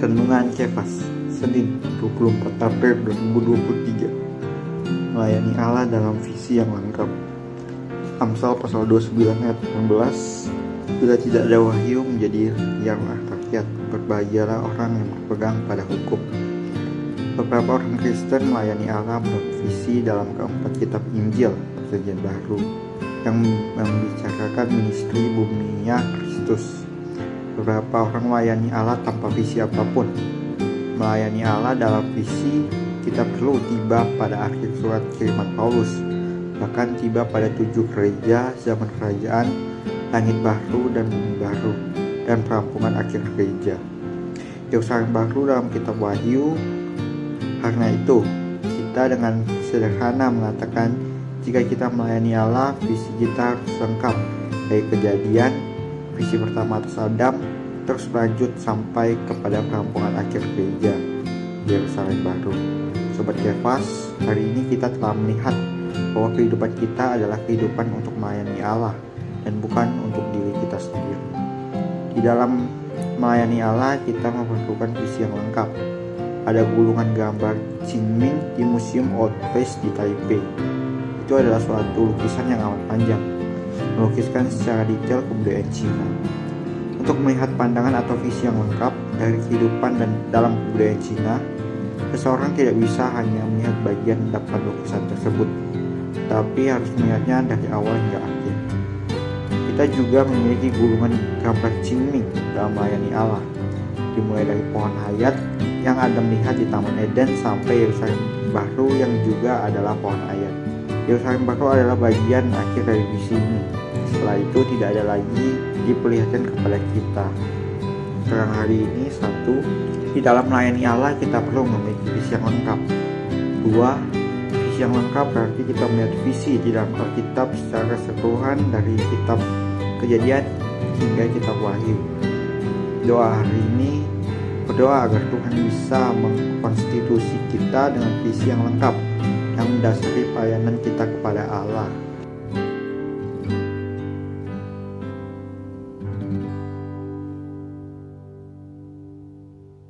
Renungan Cefas Senin 24 April 2023 Melayani Allah dalam visi yang lengkap. Amsal pasal 29 ayat 16 Bila tidak ada wahyu menjadi rianglah rakyat. Berbahagialah orang yang berpegang pada hukum. Beberapa orang Kristen melayani Allah menurut visi dalam keempat kitab Injil Perjanjian Baru yang membicarakan ministry buminya Kristus Beberapa orang melayani Allah tanpa visi apa pun. Melayani Allah dalam visi kita perlu tiba pada akhir surat kiriman Paulus, bahkan tiba pada tujuh gereja zaman kerajaan, langit baru dan bumi baru, dan perampungan akhir gereja. Yerusalem baru dalam kitab Wahyu. Karena itu, kita dengan sederhana mengatakan jika kita melayani Allah, visi kita harus lengkap dari kejadian, visi pertama atas Adam terus lanjut sampai kepada perampungan akhir gereja Yerusalem baru. Sobat Kefas, hari ini kita telah melihat bahwa kehidupan kita adalah kehidupan untuk melayani Allah dan bukan untuk diri kita sendiri. Di dalam melayani Allah, kita memerlukan visi yang lengkap. Ada gulungan gambar Qingming di Museum Old Place di Taipei. Itu adalah suatu lukisan yang amat panjang melukiskan secara detail kebudayaan Cina. Untuk melihat pandangan atau visi yang lengkap dari kehidupan dan dalam kebudayaan Cina, seseorang tidak bisa hanya melihat bagian depan lukisan tersebut, tapi harus melihatnya dari awal hingga akhir. Kita juga memiliki gulungan gambar Qingming dalam melayani Allah, dimulai dari pohon hayat yang Adam lihat di Taman Eden sampai Yerusalem baru yang juga adalah pohon ayat. Yerusalem baru adalah bagian akhir dari visi ini. Setelah itu tidak ada lagi diperlihatkan kepada kita. Terang hari ini satu, di dalam melayani Allah kita perlu memiliki visi yang lengkap. Dua, visi yang lengkap berarti kita melihat visi di dalam Alkitab secara keseluruhan dari kitab kejadian hingga kitab wahyu. Doa hari ini berdoa agar Tuhan bisa mengkonstitusi kita dengan visi yang lengkap mendasari pelayanan kita kepada Allah.